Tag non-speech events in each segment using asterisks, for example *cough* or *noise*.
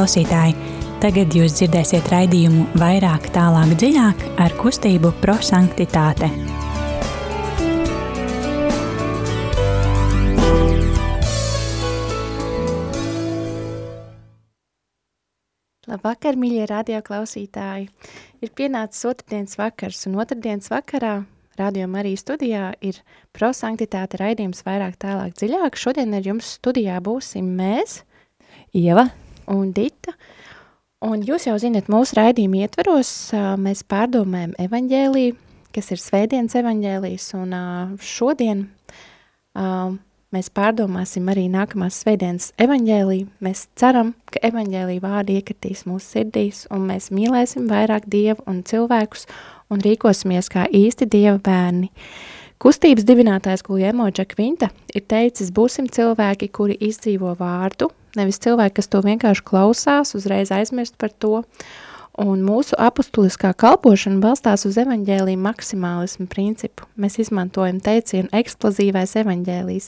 klausītāji! Tagad jūs dzirdēsiet raidījumu vairāk, tālāk, dziļāk ar kustību prosanktitāte. Labvakar, mīļie radioklausītāji! Ir pienācis otrdienas vakars, un otrdienas vakarā Radio Marijas studijā ir prosanktitāte raidījums vairāk tālāk dziļāk. Šodien ar jums studijā būsim mēs, Ieva un Dita. Un jūs jau zinat, mūsu raidījuma ietveros mēs pārdomājam evaņģēliju, kas ir svētdienas evaņģēlijs, un šodien mēs pārdomāsim arī nākamās svētdienas evaņģēliju. Mēs ceram, ka evaņģēlija vārdi iekritīs mūsu sirdīs, un mēs mīlēsim vairāk Dievu un cilvēkus, un rīkosimies kā īsti Dieva bērni. Kustības dibinātājs Guljemo Džakvinta ir teicis, būsim cilvēki, kuri izdzīvo vārdu, nevis cilvēki, kas to vienkārši klausās, uzreiz aizmirst par to, Un mūsu apustuliskā kalpošana balstās uz evaņģēlīju maksimālismu principu. Mēs izmantojam teicienu eksplozīvais evaņģēlijs,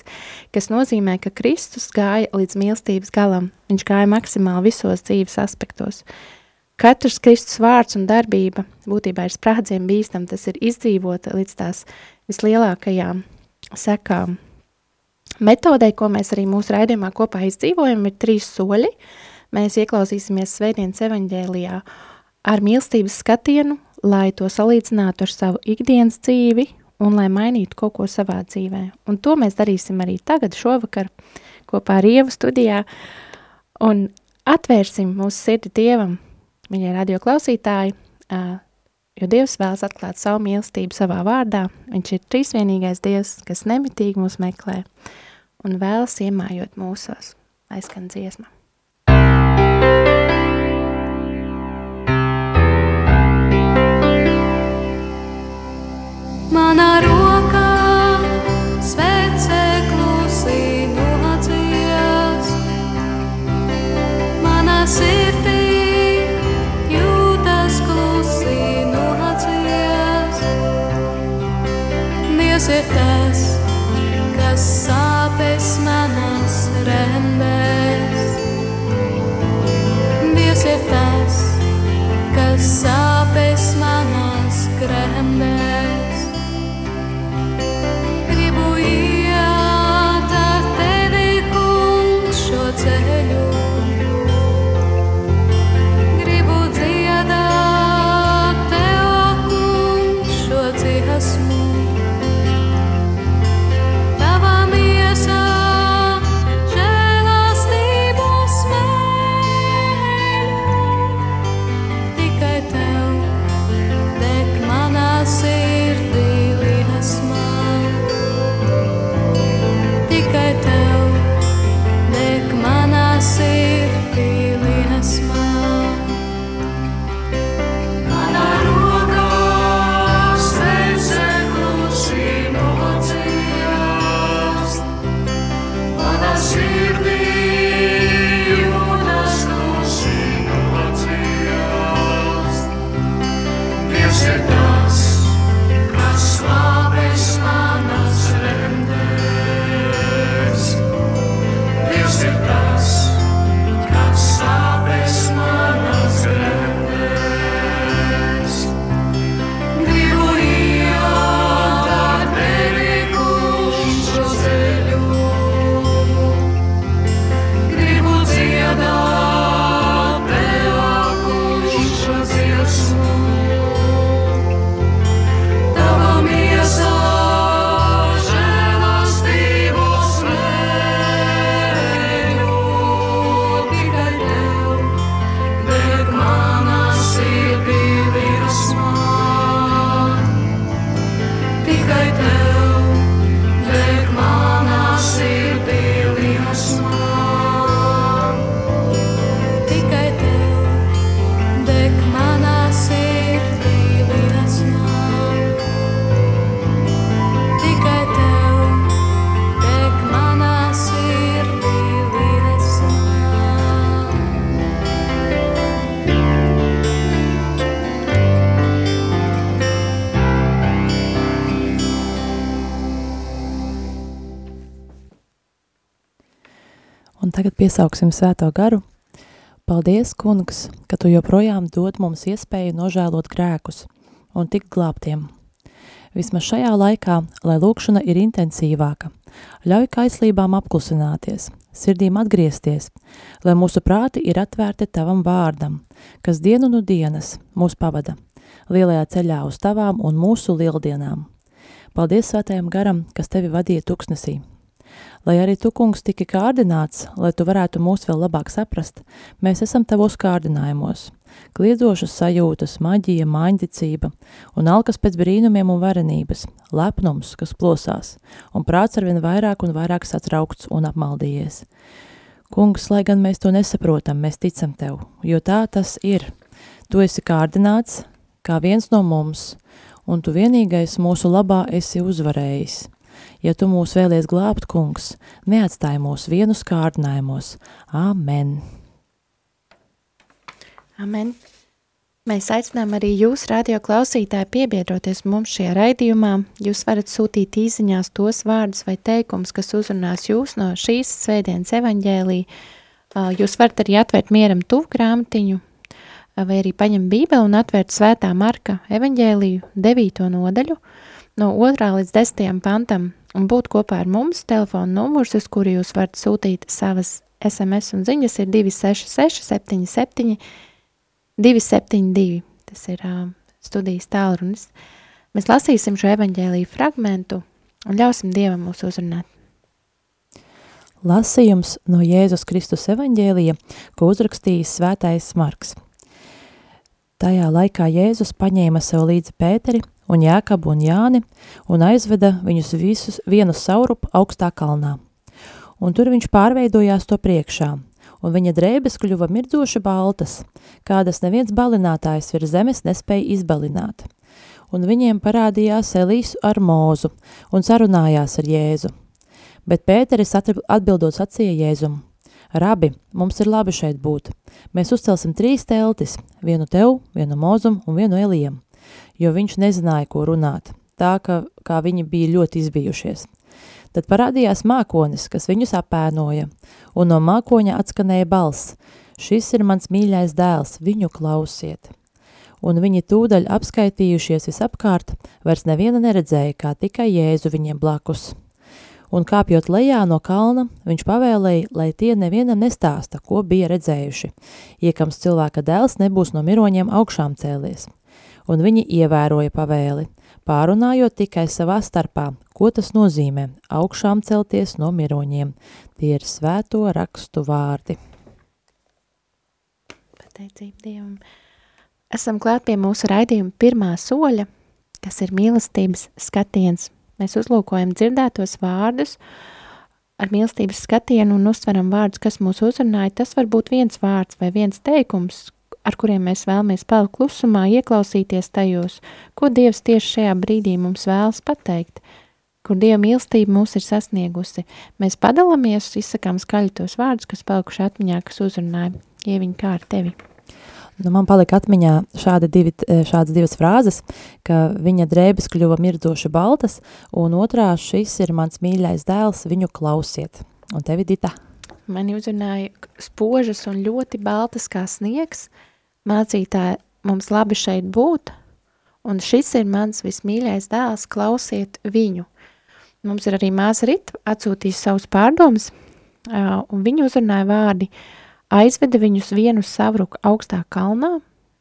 kas nozīmē, ka Kristus gāja līdz mīlestības galam. Viņš gāja maksimāli visos dzīves aspektos. Katrs Kristus vārds un darbība būtībā ir sprādziem bīstam, tas ir izdzīvota līdz tās vislielākajām sekām. Metodei, ko mēs arī mūsu raidījumā kopā izdzīvojam, ir trīs soļi. Mēs ieklausīsimies Svētdienas evaņģēlijā ar mīlestības skatienu, lai to salīdzinātu ar savu ikdienas dzīvi un lai mainītu kaut ko savā dzīvē. Un to mēs darīsim arī tagad, šovakar, kopā ar Ievu studijā, un atvērsim mūsu sirdi Dievam, viņai radio klausītāji, jo Dievs vēlas atklāt savu mīlestību savā vārdā. Viņš ir trīsvienīgais Dievs, kas nemitīgi mūs meklē un vēlas iemājot mūsos, aizskan dziesma. Manā rokā piesauksim svēto garu, Paldies, kungs, ka tu joprojām dod mums iespēju nožēlot grēkus un tikt glābtiem. Vismaz šajā laikā, lai lūkšana ir intensīvāka, ļauj kaislībām apklusināties, sirdīm atgriezties, lai mūsu prāti ir atvērti tavam vārdam, kas dienu no dienas mūs pavada, lielajā ceļā uz tavām un mūsu lieldienām. Paldies svētajam garam, kas tevi vadīja tuksnesī. Lai arī tu, kungs, tiki kārdināts, lai tu varētu mūs vēl labāk saprast, mēs esam tavos kārdinājumos. Kliedzošas sajūtas, maģija, māņticība un alkas pēc brīnumiem un varenības, lepnums, kas plosās, un prāts arvien vairāk un vairāk satraukts un apmaldījies. Kungs, lai gan mēs to nesaprotam, mēs ticam tev, jo tā tas ir. Tu esi kārdināts, kā viens no mums, un tu vienīgais mūsu labā esi uzvarējis. Ja tu mūs vēlies glābt, kungs, neatstāj mūs vienus kārdinājumos. Amen! Amen! Mēs aicinām arī jūs, radio klausītāji, piebiedroties mums šajā raidījumā. Jūs varat sūtīt īsiņās tos vārdus vai teikumus, kas uzrunās jūs no šīs svētdienas evaņģēlī. Jūs varat arī atvērt mieram tuvu grāmatiņu, vai arī paņemt bībeli un atvērt svētā Marka evaņģēliju devīto nodaļu no 2. līdz 10. pantam un būt kopā ar mums. Telefona numurs, uz kuru jūs varat sūtīt savas SMS un ziņas, ir 266 77 272. Tas ir uh, studijas tālrunis. Mēs lasīsim šo evaņģēlīju fragmentu un ļausim Dievam mūs uzrunāt. Lasījums no Jēzus Kristus evaņģēlija, ko uzrakstījis svētais Marks. Tajā laikā Jēzus paņēma sev līdzi Pēteri un Jēkabu un Jāni un aizveda viņus visus vienu saurupu augstā kalnā. Un tur viņš pārveidojās to priekšā, un viņa drēbes kļuva mirdzoši baltas, kādas neviens balinātājs virs zemes nespēja izbalināt. Un viņiem parādījās Elīsu ar mūzu un sarunājās ar Jēzu. Bet Pēteris atbildot sacīja Jēzumu, Rabi, mums ir labi šeit būt. Mēs uzcelsim trīs teltis, vienu tev, vienu mūzum un vienu Elijam jo viņš nezināja, ko runāt, tā ka, kā viņi bija ļoti izbijušies. Tad parādījās mākonis, kas viņus apēnoja, un no mākoņa atskanēja balss, šis ir mans mīļais dēls, viņu klausiet. Un viņi tūdaļ apskaitījušies visapkārt, vairs neviena neredzēja, kā tikai Jēzu viņiem blakus. Un kāpjot lejā no kalna, viņš pavēlēja, lai tie nevienam nestāsta, ko bija redzējuši, iekams cilvēka dēls nebūs no miroņiem augšām cēlies un viņi ievēroja pavēli, pārunājot tikai savā starpā, ko tas nozīmē augšām celties no miroņiem. Tie ir svēto rakstu vārdi. Pateicība Dievam. Esam klāt pie mūsu raidījuma pirmā soļa, kas ir mīlestības skatiens. Mēs uzlūkojam dzirdētos vārdus, ar mīlestības skatienu un uztveram vārdus, kas mūs uzrunāja. Tas var būt viens vārds vai viens teikums, ar kuriem mēs vēlamies palikt klusumā, ieklausīties tajos, ko Dievs tieši šajā brīdī mums vēlas pateikt, kur Dieva mīlestība mūs ir sasniegusi. Mēs padalāmies, izsakām skaļi tos vārdus, kas palikuši atmiņā, kas uzrunāja, ieviņ kā ar tevi. Nu, man palika atmiņā šāda divi, šādas divas frāzes, ka viņa drēbes kļuva mirdzoši baltas, un otrā šis ir mans mīļais dēls, viņu klausiet. Un tevi, Dita? Mani uzrunāja spožas un ļoti baltas kā sniegs, uh, mācītāji, mums labi šeit būt, un šis ir mans vismīļais dēls, klausiet viņu. Mums ir arī māsa Rita atsūtījis savus pārdomas, un viņa uzrunāja vārdi, aizveda viņus vienu savruku augstā kalnā,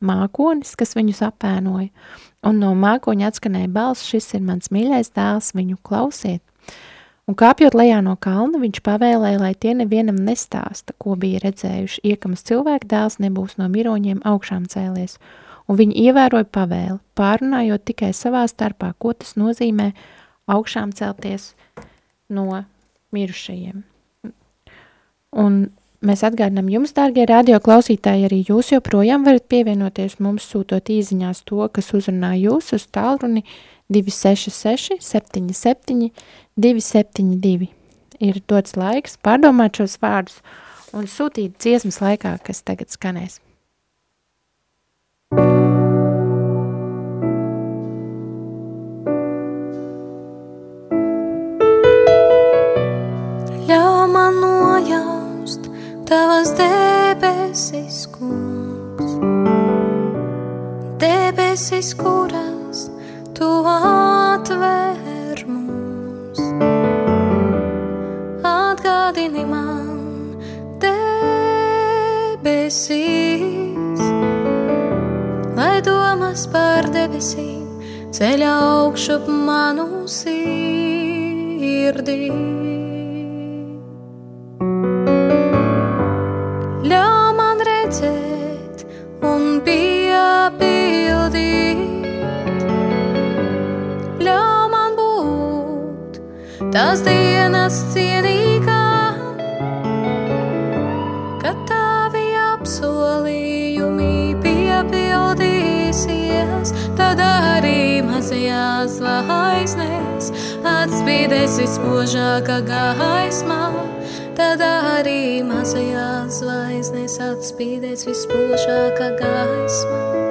mākonis, kas viņus apēnoja, un no mākoņa atskanēja balss, šis ir mans mīļais dēls, viņu klausiet. Un kāpjot lejā no kalna, viņš pavēlēja, lai tie nevienam nestāsta, ko bija redzējuši, iekams cilvēka dēls nebūs no miroņiem augšām cēlies. Un viņi ievēroja pavēli, pārunājot tikai savā starpā, ko tas nozīmē augšām celties no mirušajiem. Un mēs atgādinām jums, dārgie radio klausītāji, arī jūs joprojām varat pievienoties mums sūtot īziņās to, kas uzrunā jūs uz tālruni 266 77 272. Ir dots laiks pārdomāt šos vārdus un sūtīt dziesmas laikā, kas tagad skanēs. Ļauj man nojaust tavas debesis, kungs. Debesis, kuras tu atver domas par debesīm? Ceļā augšup manu sirdī. Ļauj man redzēt un piepildīt, ļauj man būt tās dienas cienīgā, piepildīsies, tad arī mazajās zvaigznēs atspīdēs vispožākā gaismā. Tad arī mazajās zvaigznēs atspīdēs vispožākā gaismā.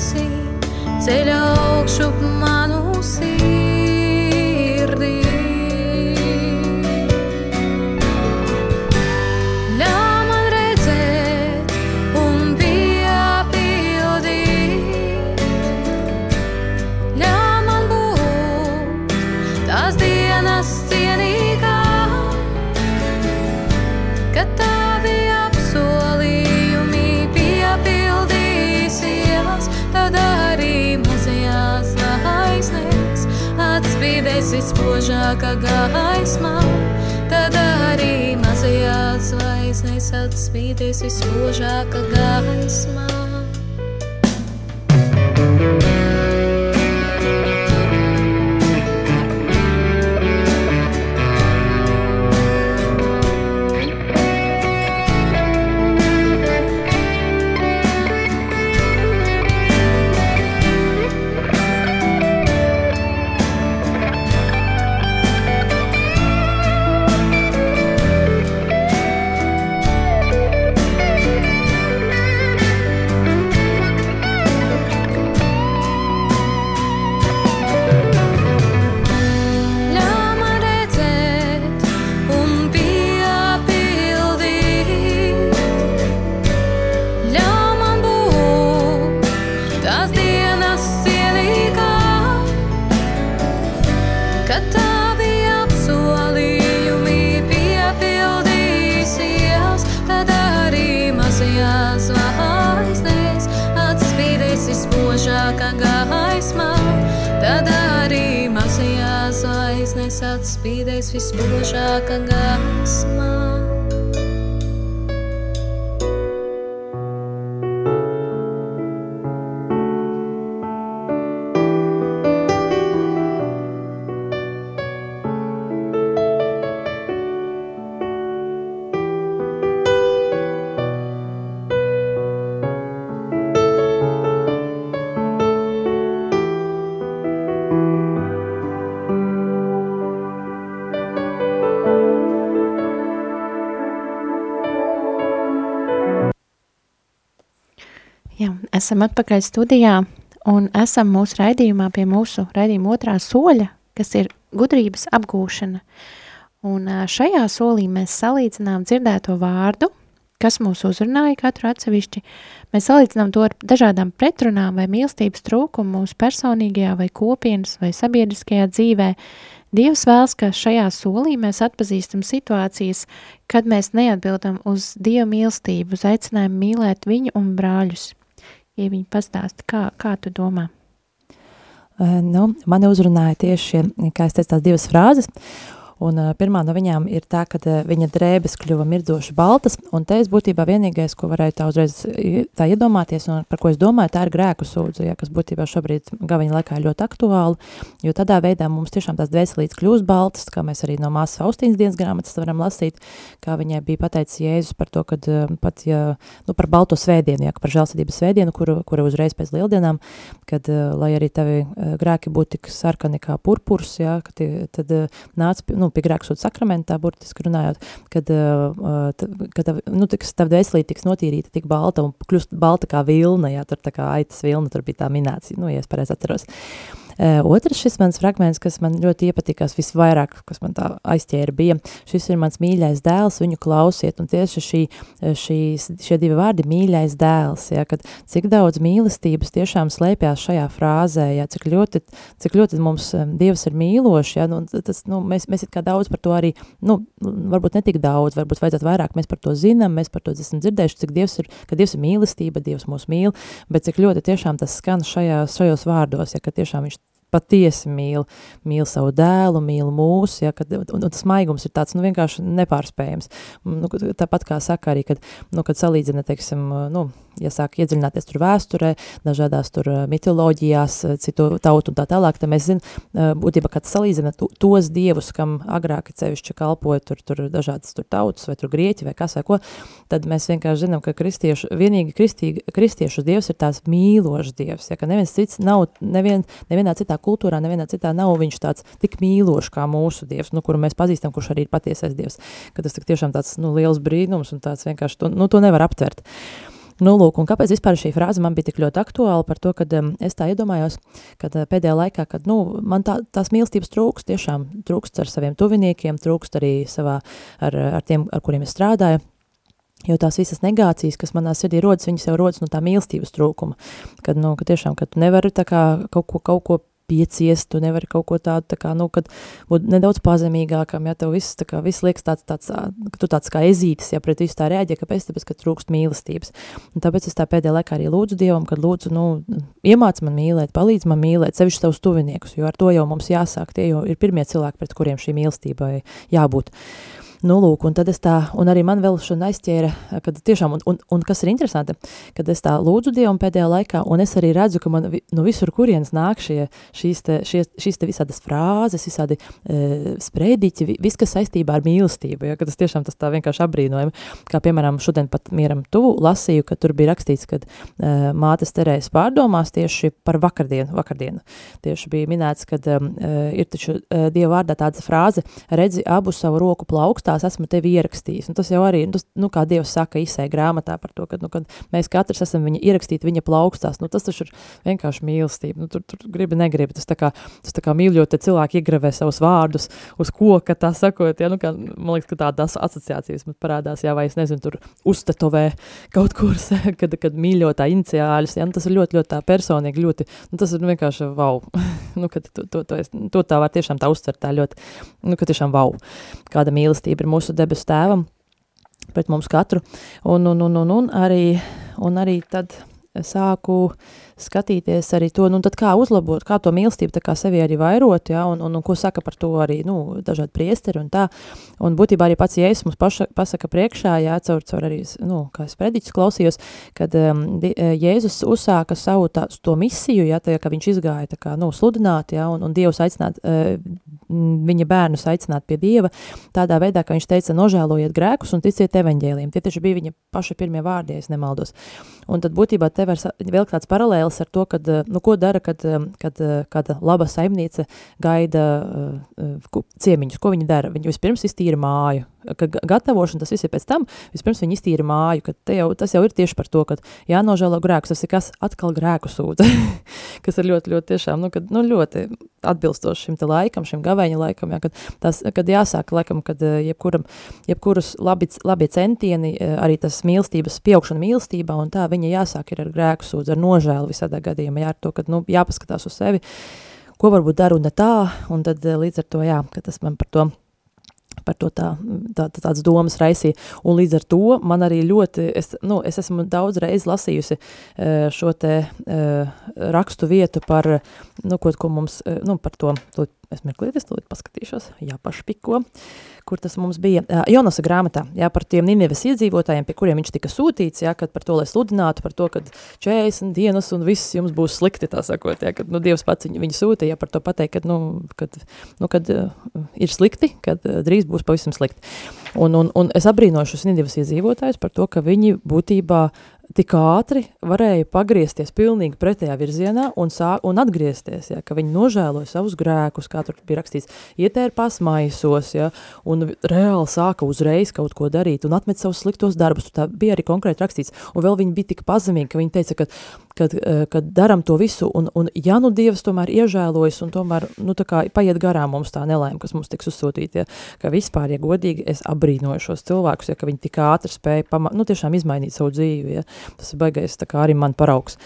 Debesīm ceļā augšup esam atpakaļ studijā un esam mūsu raidījumā pie mūsu raidījuma otrā soļa, kas ir gudrības apgūšana. Un šajā solī mēs salīdzinām dzirdēto vārdu, kas mūs uzrunāja katru atsevišķi. Mēs salīdzinām to ar dažādām pretrunām vai mīlestības trūkumu mūsu personīgajā vai kopienas vai sabiedriskajā dzīvē. Dievs vēlas, ka šajā solī mēs atpazīstam situācijas, kad mēs neatbildam uz Dieva mīlestību, uz aicinājumu mīlēt viņu un brāļus. Ja viņi pastāsta, kā, kā tu domā? Eh, Nu, mani uzrunāja tieši šie, kā es teicu, tās divas frāzes. Un uh, pirmā no viņām ir tā, ka uh, viņa drēbes kļuva mirdzoši baltas, un te es būtībā vienīgais, ko varēju tā uzreiz tā iedomāties, un par ko es domāju, tā ir grēku sūdzu, ja, kas būtībā šobrīd gaviņa laikā ir ļoti aktuāli, jo tādā veidā mums tiešām tās dvēselītes kļūst baltas, kā mēs arī no māsas Faustīnas dienas grāmatas varam lasīt, kā viņai bija pateicis Jēzus par to, kad uh, pat, ja, nu, par balto svētdienu, ja, par žēlsirdības svētdienu, kuru, kuru uzreiz pēc lieldienām, kad, uh, lai arī tavi uh, grēki būtu tik sarkani kā purpurs, ja, kad, tad uh, nāc, nu, nu, pie grēksūda sakramentā, burtiski runājot, kad, uh, kad nu, tiks, tā dvēselīte tiks notīrīta tik balta un kļūst balta kā vilna, jā, tur tā kā aitas vilna, tur bija tā minēts, nu, ja es pareizi atceros. Uh, Uh, otrs šis mans fragments, kas man ļoti iepatikās visvairāk, kas man tā aizķēra, bija šis ir mans mīļais dēls, viņu klausiet, un tieši šī, šīs, šie divi vārdi mīļais dēls, ja, kad cik daudz mīlestības tiešām slēpjās šajā frāzē, ja, cik ļoti, cik ļoti mums Dievs ir mīloši, ja, nu, tas, nu, mēs, mēs it kā daudz par to arī, nu, varbūt ne tik daudz, varbūt vajadzētu vairāk, mēs par to zinām, mēs par to esam dzirdējuši, cik Dievs ir, ka Dievs ir mīlestība, Dievs mūs mīl, bet cik ļoti tiešām tas skan šajās, šajos vārdos, ja, ka tiešām viņš patiesi mīl, mīl savu dēlu, mīl mūsu, ja, kad, un, un tas maigums ir tāds, nu, vienkārši nepārspējams. Nu, tāpat kā saka arī, kad, nu, kad salīdzina, teiksim, nu, ja sāk iedziļināties tur vēsturē, dažādās tur mitoloģijās, citu tautu un tā tālāk, tad mēs zinām, būtībā, kad salīdzina tos dievus, kam agrāk cevišķi kalpoja tur, tur dažādas tur tautas vai tur grieķi vai kas vai ko, tad mēs vienkārši zinām, ka kristiešu, vienīgi kristīgi, kristiešu dievs ir tās mīlošs dievs, ja, ka neviens cits nav, nevien, nevienā citā kultūrā, nevienā citā nav viņš tāds tik mīlošs kā mūsu dievs, nu, kuru mēs pazīstam, kurš arī ir patiesais dievs, ka tas tik tiešām tāds, nu, liels brīnums un tāds vienkārši, to, nu, to nevar aptvert. Nu, lūk, un kāpēc vispār šī frāze man bija tik ļoti aktuāla par to, ka um, es tā iedomājos, ka uh, pēdējā laikā, kad, nu, man tā, tās mīlestības trūkst, tiešām trūkst ar saviem tuviniekiem, trūkst arī savā, ar, ar tiem, ar kuriem es strādāju, Jo tās visas negācijas, kas manā sirdī rodas, viņas jau rodas no tā mīlestības trūkuma. Kad, nu, ka tiešām, kad tu nevari tā kā kaut ko, kaut ko pieciest, tu nevari kaut ko tādu, tā kā, nu, kad būt nedaudz pazemīgākam, ja tev viss, tā kā, viss liekas tāds, tāds, ka tu tāds kā ezītis, ja pret visu tā reaģē, kāpēc, tāpēc, ka trūkst mīlestības. Un tāpēc es tā pēdējā laikā arī lūdzu Dievam, kad lūdzu, nu, iemāc man mīlēt, palīdz man mīlēt, sevišķi savus tuviniekus, jo ar to jau mums jāsāk, tie jau ir pirmie cilvēki, pret kuriem šī mīlestībai jābūt. Nu, lūk, un tad es tā, un arī man vēl šodien aizķēra, kad tiešām, un, un, un kas ir interesanti, kad es tā lūdzu Dievam pēdējā laikā, un es arī redzu, ka man nu visur kurienes nāk šie, šīs, te, šie, šīs te visādas frāzes, visādi e, sprediķi, viss, kas saistībā ar mīlestību, ja, ka tas tiešām tas tā vienkārši apbrīnojami, kā piemēram šodien pat mieram tuvu lasīju, ka tur bija rakstīts, kad e, mātes terējas pārdomās tieši par vakardienu, vakardienu. Tieši bija minēts, kad e, ir taču e, Dieva vārdā tāda frāze, redzi abu savu roku plaukstā, tās esmu tevi ierakstījis. Un tas jau arī, nu, tas, nu kā Dievs saka izsē grāmatā par to, ka, nu, kad mēs katrs esam viņa ierakstīti viņa plaukstās, nu, tas taču ir vienkārši mīlestība. Nu, tur, tur gribi, negribi, tas tā kā, tas tā kā mīļot, te cilvēki iegravē savus vārdus uz koka, tā sakot, ja, nu, kā, man liekas, ka tādas asociācijas man parādās, jā, vai es nezinu, tur uzstatovē kaut kur, *laughs* kad, kad mīļotā iniciāļus, ja, nu, tas ir ļoti, ļoti tā personīgi, ļoti, nu, tas ir nu, vienkārši wow, *laughs* nu, kad to, to, to, es, to tā var tiešām tā uztvert tā ļoti, nu, ka tiešām wow, kāda mīlestība ir mūsu debesu tēvam pret mums katru. Un, un, un, un, un, arī, un arī tad sāku skatīties arī to, nu tad kā uzlabot, kā to mīlestību tā kā sevi arī vairot, ja, un, un, un ko saka par to arī, nu, dažādi priesteri un tā, un būtībā arī pats Jēzus mums paša, pasaka priekšā, jā, caur, caur arī, nu, kā es prediķus klausījos, kad um, Jēzus uzsāka savu tā, to misiju, ja, tā, ka viņš izgāja tā kā, nu, sludināt, ja, un, un Dievs aicināt, uh, viņa bērnus aicināt pie Dieva, tādā veidā, ka viņš teica, nožēlojiet grēkus un ticiet evaņģēliem. Tie tieši bija viņa paši pirmie vārdi, ja es nemaldos. Un tad būtībā te var vēl tāds paralēls paralēls ar to, kad, eh, nu, ko dara, kad, eh, kad eh, kāda laba saimniece gaida ciemiņus, ko viņa dara. Viņa vispirms iztīra māju, ka gatavošana tas viss ir pēc tam, vispirms viņi iztīra māju, ka jau, tas jau ir tieši par to, ka jānožēlo grēkus, tas ir kas atkal grēku sūdza, *laughs* kas ir ļoti, ļoti tiešām, nu, kad, nu, ļoti atbilstoši šim te laikam, šim gavēņa laikam, jā, kad, tas, kad jāsāk, laikam, kad jebkuram, jebkurus labi, labi centieni, arī tas mīlestības, pieaugšana mīlestībā, un tā viņa jāsāk ir ar grēku sūdzu, ar nožēlu visādā gadījumā, jā, ar to, ka, nu, jāpaskatās uz sevi, ko varbūt daru ne tā, un tad līdz ar to, jā, ka tas man par to par to tā, tā, tā, tādas domas raisīja. Un līdz ar to man arī ļoti, es, nu, es esmu daudz reiz lasījusi šo te rakstu vietu par, nu, ko, ko mums, nu, par to, to es mirklīt, es tūlīt paskatīšos, jā, pašpiko, kur tas mums bija. Jonasa grāmatā, jā, par tiem Nineves iedzīvotājiem, pie kuriem viņš tika sūtīts, jā, kad par to, lai sludinātu, par to, ka 40 dienas un viss jums būs slikti, tā sakot, jā, kad, nu, Dievs pats viņu, viņu sūtīja par to pateikt, kad, nu, kad, nu, kad uh, ir slikti, kad uh, drīz būs pavisam slikti. Un, un, un es abrīnoju šos Nīdivas iedzīvotājus par to, ka viņi būtībā tik ātri varēja pagriezties pilnīgi pretējā virzienā un, sā, un atgriezties, ja, ka viņi nožēloja savus grēkus, kā tur bija rakstīts, ietērpās maisos, ja, un reāli sāka uzreiz kaut ko darīt un atmet savus sliktos darbus, tā bija arī konkrēti rakstīts, un vēl viņi bija tik pazemīgi, ka viņi teica, ka, kad, eh, kad daram to visu, un, un ja nu Dievs tomēr iežēlojas, un tomēr, nu tā kā paiet garām mums tā nelēma, kas mums tiks uzsūtīta, ja, ka vispār, ja godīgi, es abrīnoju šos cilvēkus, ja, ka viņi tik ātri spēja, pama, nu tiešām izmainīt savu dzīvi, ja, Tas ir baigais, arī man paraugs.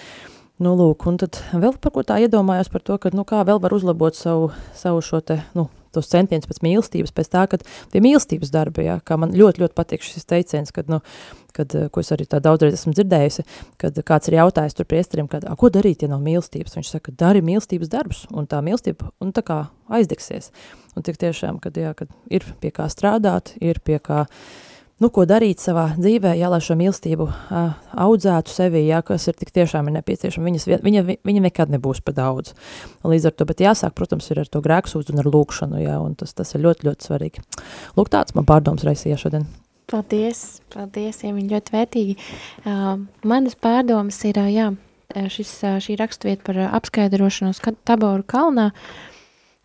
Nu, lūk, un tad vēl par ko tā iedomājos par to, ka, nu, kā vēl var uzlabot savu, savu šo te, nu, tos centienus pēc mīlestības, pēc tā, ka tie mīlestības darbi, jā, kā man ļoti, ļoti patīk šis teiciens, kad, nu, kad, ko es arī tā daudzreiz esmu dzirdējusi, kad kāds ir jautājis tur priesterim, kad, ko darīt, ja nav mīlestības? Viņš saka, dari mīlestības darbus, un tā mīlestība, un tā kā aizdegsies. Un tik tiešām, kad, jā, kad ir pie kā strādāt, ir pie kā, uh, nu, ko darīt savā dzīvē, jā, lai šo mīlestību uh, audzētu sevī, jā, kas ir tik tiešām ir nepieciešama. Viņas, viņa, viņa nekad nebūs pa daudz. Līdz ar to, bet jāsāk, protams, ir ar to grēksūdzu un ar lūkšanu, jā, un tas, tas ir ļoti, ļoti svarīgi. Lūk, tāds man pārdoms raisīja šodien. Paldies, paldies, ja viņi ļoti vērtīgi. Uh, manas pārdomas ir, uh, jā, šis, uh, šī rakstvieta par apskaidrošanos Taboru kalnā.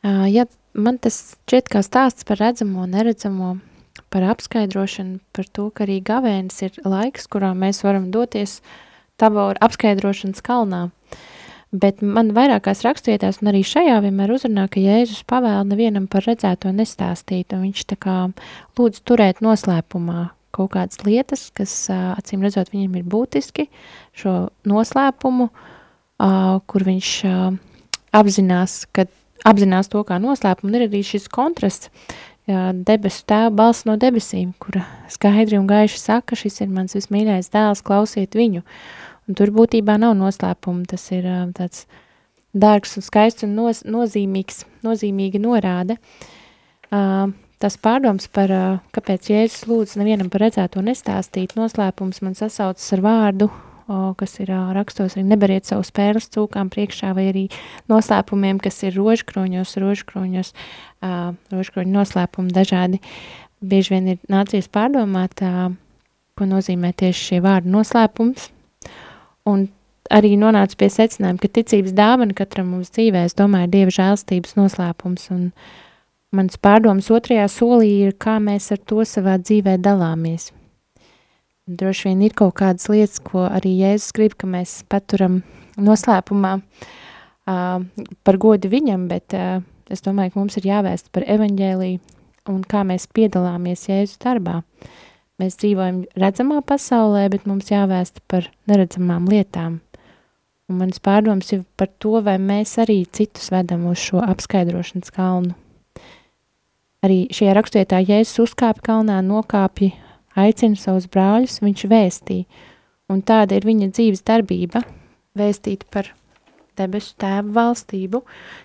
Uh, ja man tas šķiet kā stāsts par redzamo, neredzamo, par apskaidrošanu, par to, ka arī gavēnis ir laiks, kurā mēs varam doties taboru apskaidrošanas kalnā. Bet man vairākās rakstvietās, un arī šajā vienmēr uzrunā, ka Jēzus pavēla nevienam par redzēto nestāstīt, un viņš tā kā lūdz turēt noslēpumā kaut kādas lietas, kas, acīm redzot, viņam ir būtiski, šo noslēpumu, kur viņš apzinās, ka apzinās to kā noslēpumu, un ir arī šis kontrasts, debesu tēva balss no debesīm, kura skaidri un gaiši saka, šis ir mans vismīļais dēls, klausiet viņu. Un tur būtībā nav noslēpuma, tas ir tāds dārgs un skaists un noz, nozīmīgs, nozīmīga norāde. Tas pārdoms par, kāpēc Jēzus lūdz nevienam par redzēto nestāstīt, noslēpums man sasaucas ar vārdu o, kas ir o, rakstos, arī neberiet savu spēles cūkām priekšā, vai arī noslēpumiem, kas ir rožkroņos, rožkroņos, uh, rožkroņu noslēpumi dažādi. Bieži vien ir nācies pārdomāt, uh, ko nozīmē tieši šie vārdi noslēpums, un arī nonāca pie secinājuma, ka ticības dāvana katram mums dzīvē, es domāju, ir Dieva žēlstības noslēpums, un mans pārdoms otrajā solī ir, kā mēs ar to savā dzīvē dalāmies. Droši vien ir kaut kādas lietas, ko arī Jēzus grib, ka mēs paturam noslēpumā uh, par godu viņam, bet uh, es domāju, ka mums ir jāvēst par evaņģēliju un kā mēs piedalāmies Jēzus darbā. Mēs dzīvojam redzamā pasaulē, bet mums jāvēst par neredzamām lietām. Un mans pārdoms ir par to, vai mēs arī citus vedam uz šo apskaidrošanas kalnu. Arī šajā rakstvietā Jēzus uzkāpa kalnā, nokāpja aicina savus brāļus, viņš vēstī. Un tāda ir viņa dzīves darbība, vēstīt par debesu tēvu valstību.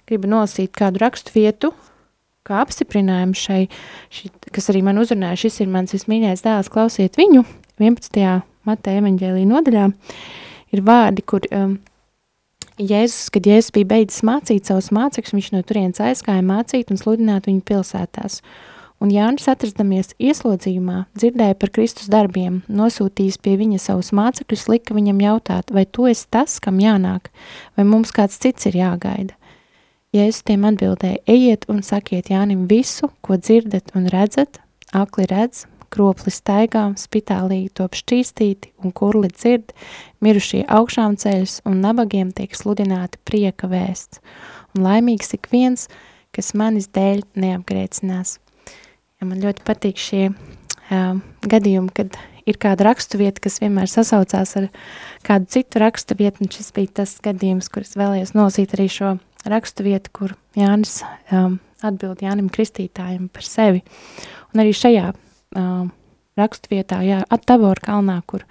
Gribu nolasīt kādu rakstu vietu, kā apstiprinājumu šai, ši, kas arī man uzrunāja, šis ir mans vismīļais dēls, klausiet viņu, 11. Mateja evaņģēlī nodaļā, ir vārdi, kur um, Jēzus, kad Jēzus bija beidzis mācīt savus mācekļus, viņš no turienes aizgāja mācīt un sludināt viņu pilsētās un Jānis atrastamies ieslodzījumā, dzirdēja par Kristus darbiem, nosūtījis pie viņa savus mācekļus, lika viņam jautāt, vai tu esi tas, kam jānāk, vai mums kāds cits ir jāgaida. Jēzus tiem atbildēja, ejiet un sakiet Jānim visu, ko dzirdat un redzat, akli redz, kropli staigā, spitālīgi top šķīstīti un kurli dzird, mirušie augšām ceļus un nabagiem tiek sludināti prieka vēsts. Un laimīgs ik viens, kas manis dēļ neapgrēcinās. Ja man ļoti patīk šie uh, gadījumi, kad ir kāda raksturvieta, kas vienmēr sasaucās ar kādu citu raksturvietu, un šis bija tas gadījums, kur es vēlējos nosīt arī šo raksturvietu, kur Jānis um, atbild Jānim Kristītājam par sevi. Un arī šajā um, raksturvietā, jā, Tabor kalnā, kur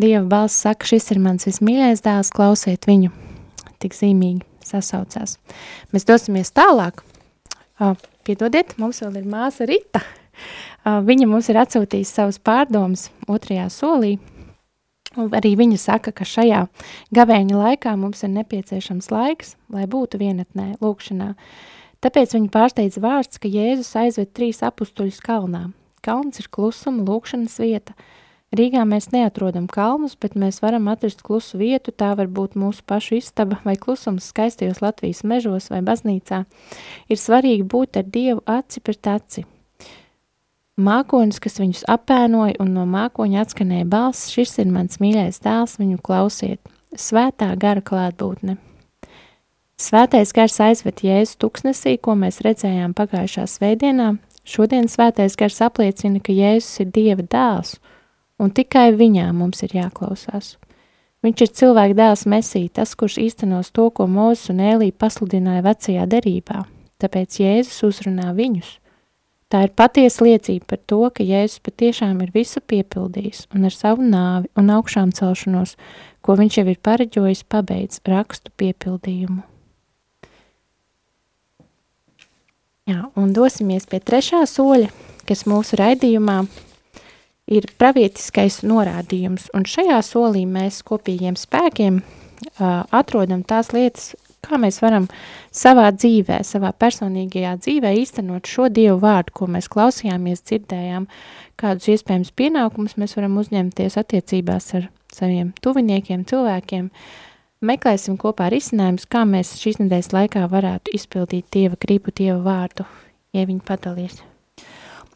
Dieva balss saka, šis ir mans vismīļais dēls, klausiet viņu, tik zīmīgi sasaucās. Mēs dosimies tālāk, Uh, piedodiet, mums vēl ir māsa Rita. Uh, viņa mums ir atsūtījusi savus pārdomus otrajā solī. Un arī viņa saka, ka šajā gavēņa laikā mums ir nepieciešams laiks, lai būtu vienatnē, lūkšanā. Tāpēc viņa pārsteidz vārds, ka Jēzus aizved trīs apustuļus kalnā. Kalns ir klusuma, lūkšanas vieta. Rīgā mēs neatrodam kalnus, bet mēs varam atrast klusu vietu, tā var būt mūsu pašu istaba vai klusums skaistajos Latvijas mežos vai baznīcā. Ir svarīgi būt ar Dievu aci pret aci. Mākonis, kas viņus apēnoja, un no mākoņa atskanēja balss, šis ir mans mīļais dēls, viņu klausiet. Svētā gara klātbūtne. Svētais gars aizved Jēzu tuksnesī, ko mēs redzējām pagājušā svētdienā. Šodien svētais gars apliecina, ka Jēzus ir Dieva dēls, un tikai viņā mums ir jāklausās. Viņš ir cilvēka dēls Mesī, tas, kurš īstenos to, ko Mūzes un Ēlija pasludināja vecajā derībā, tāpēc Jēzus uzrunā viņus. Tā ir patiesa liecība par to, ka Jēzus patiešām ir visu piepildījis un ar savu nāvi un augšām celšanos, ko viņš jau ir pareģojis, pabeidz rakstu piepildījumu. Jā, un dosimies pie trešā soļa, kas mūsu raidījumā ir pravietiskais norādījums, un šajā solī mēs kopīgiem spēkiem uh, atrodam tās lietas, kā mēs varam savā dzīvē, savā personīgajā dzīvē īstenot šo Dievu vārdu, ko mēs klausījāmies, dzirdējām, kādus iespējams pienākumus mēs varam uzņemties attiecībās ar saviem tuviniekiem, cilvēkiem. Meklēsim kopā risinājumus, kā mēs šīs nedēļas laikā varētu izpildīt Dieva gribu, Dieva vārdu, ja viņi padalies.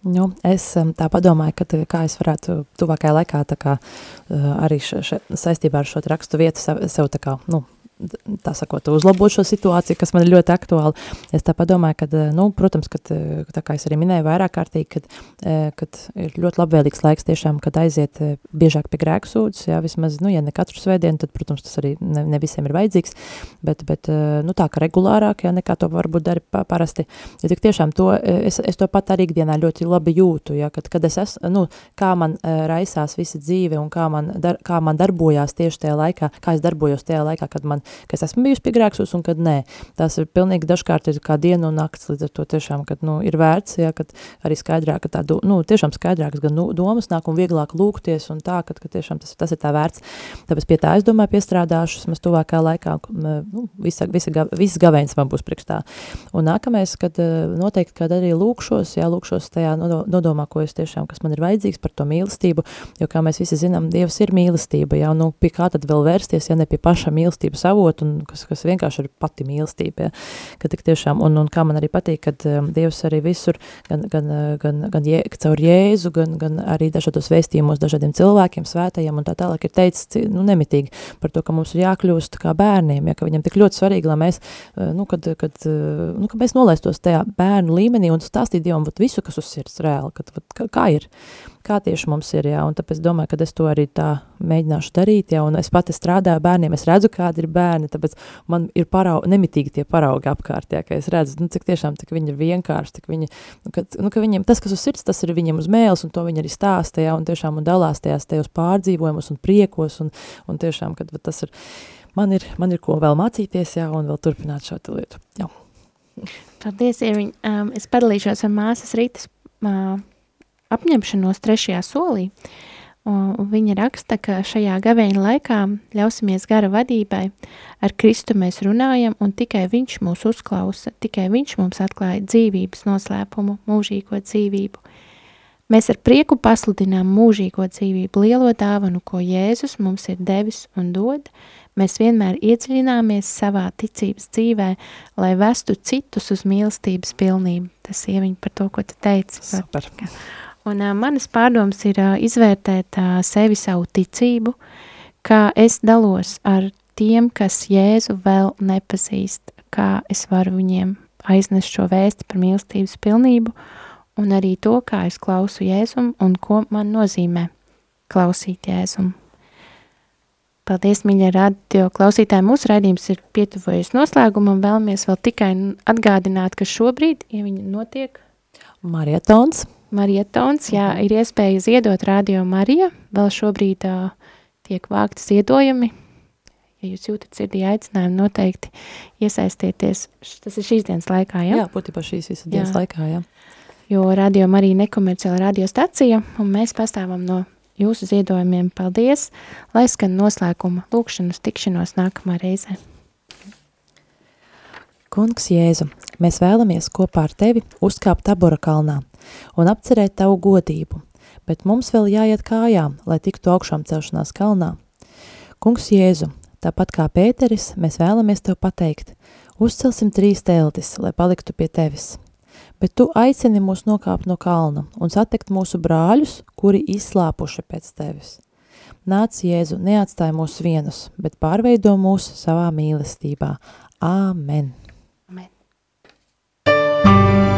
Nu, es tā padomāju, ka kā es varētu tuvākajā laikā tā kā, arī š, š, saistībā ar šo rakstu vietu sev, sev tā kā, nu, tā sakot, uzlabot šo situāciju, kas man ir ļoti aktuāli. Es tā padomāju, ka, nu, protams, kad, tā kā es arī minēju vairāk kārtīgi, kad, kad ir ļoti labvēlīgs laiks tiešām, kad aiziet biežāk pie grēku sūdzes, jā, vismaz, nu, ja ne katru svētdienu, tad, protams, tas arī ne, ne visiem ir vajadzīgs, bet, bet, nu, tā, ka regulārāk, jā, nekā to varbūt dari parasti, ja tik tiešām to, es, es to pat arī ikdienā ļoti labi jūtu, jā, kad, kad es esmu, nu, kā man raisās visa dzīve un kā man, dar, kā man darbojās tieši tajā laikā, kā es darbojos tajā laikā, kad man ka es esmu bijusi pie grēksos un kad nē. Tās ir pilnīgi dažkārt ir kā diena un nakts, līdz ar to tiešām, kad, nu, ir vērts, ja, kad arī skaidrāk, ka tā, do, nu, tiešām skaidrākas gan nu, domas nāk un vieglāk lūgties un tā, kad, ka tiešām tas, tas ir tā vērts. Tāpēc pie tā, es domāju, piestrādāšu, mēs tuvākā laikā, nu, visa, visa, visas gavēņas man būs priekšstā. Un nākamais, kad noteikti, kad arī lūkšos, jā, lūkšos tajā nodomā, ko es tiešām, kas man ir vajadzīgs par to mīlestību, jo, kā mēs visi zinām, Dievs ir mīlestība, jā, nu, pie kā tad vēl vērsties, ja ne pie paša mīlestības avot, un kas, kas vienkārši ir pati mīlestība, ja, ka tik tiešām, un, un kā man arī patīk, kad um, Dievs arī visur, gan, gan, uh, gan, gan jē, caur Jēzu, gan, gan arī dažādos vēstījumos dažādiem cilvēkiem, svētajiem, un tā tālāk ir teicis, nu, nemitīgi par to, ka mums ir jākļūst kā bērniem, ja, ka viņam tik ļoti svarīgi, lai mēs, uh, nu, kad, kad, uh, nu, ka mēs nolaistos tajā bērnu līmenī un stāstīt Dievam visu, kas uz sirds reāli, kad, kā, kā ir, kā tieši mums ir, jā, un tāpēc domāju, ka es to arī tā mēģināšu darīt, jā, un es pati strādāju bērniem, es redzu, kādi ir bērni, tāpēc man ir parau, nemitīgi tie paraugi apkārt, jā, ka es redzu, nu, cik tiešām, cik viņi ir vienkārši, cik viņi, nu, ka, nu, ka viņiem, tas, kas uz sirds, tas ir viņiem uz mēles, un to viņi arī stāsta, jā, un tiešām un dalās tajās, tajos pārdzīvojumus un priekos, un, un tiešām, kad tas ir, man ir, man ir ko vēl mācīties, jā, un vēl turpināt šo lietu, jā. Paldies, Ieviņ. Um, es padalīšos ar māsas Rītas uh, apņemšanos trešajā solī. Viņa raksta, ka šajā gavēņa laikā ļausimies gara vadībai, ar Kristu mēs runājam, un tikai Viņš mūs uzklausa, tikai Viņš mums atklāja dzīvības noslēpumu, mūžīgo dzīvību. Mēs ar prieku pasludinām mūžīgo dzīvību, lielo dāvanu, ko Jēzus mums ir devis un dod. Mēs vienmēr iedziļināmies savā ticības dzīvē, lai vestu citus uz mīlestības pilnību. Tas ieviņ par to, ko tu teici. Super. Par, Un uh, manas pārdomas ir uh, izvērtēt uh, sevi savu ticību, kā es dalos ar tiem, kas Jēzu vēl nepazīst, kā es varu viņiem aiznest šo vēsti par mīlestības pilnību, un arī to, kā es klausu Jēzum un ko man nozīmē klausīt Jēzum. Paldies, mīļie radio klausītāji. Mūsu raidījums ir pietuvojies noslēgumam. Vēlamies vēl tikai atgādināt, ka šobrīd, ja viņi notiek... Marietons. Marietons, jā, ir iespēja ziedot Radio Marija. Vēl šobrīd uh, tiek vākti ziedojumi. Ja jūs jūtat sirdī aicinājumu, noteikti iesaistieties. Tas ir šīs dienas laikā, ja? Jā, būtībā šīs visas dienas jā. laikā, jā. Jo radio arī nekomerciāla radiostacija, un mēs pastāvam no jūsu ziedojumiem. Paldies! Lai skan noslēguma lūkšanas tikšanos nākamā reizē. Kungs Jēzu, mēs vēlamies kopā ar tevi uzkāpt tabora kalnā un apcerēt tavu godību, bet mums vēl jāiet kājām, lai tiktu augšām celšanās kalnā. Kungs Jēzu, tāpat kā Pēteris, mēs vēlamies tev pateikt, uzcelsim trīs teltis, lai paliktu pie tevis. Bet tu aicini mūs nokāpt no kalna un satikt mūsu brāļus, kuri izslāpuši pēc tevis. Nāc, Jēzu, neatstāj mūs vienus, bet pārveido mūs savā mīlestībā. Āmen! svētuma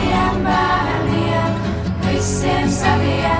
saviem bērniem, visiem saviem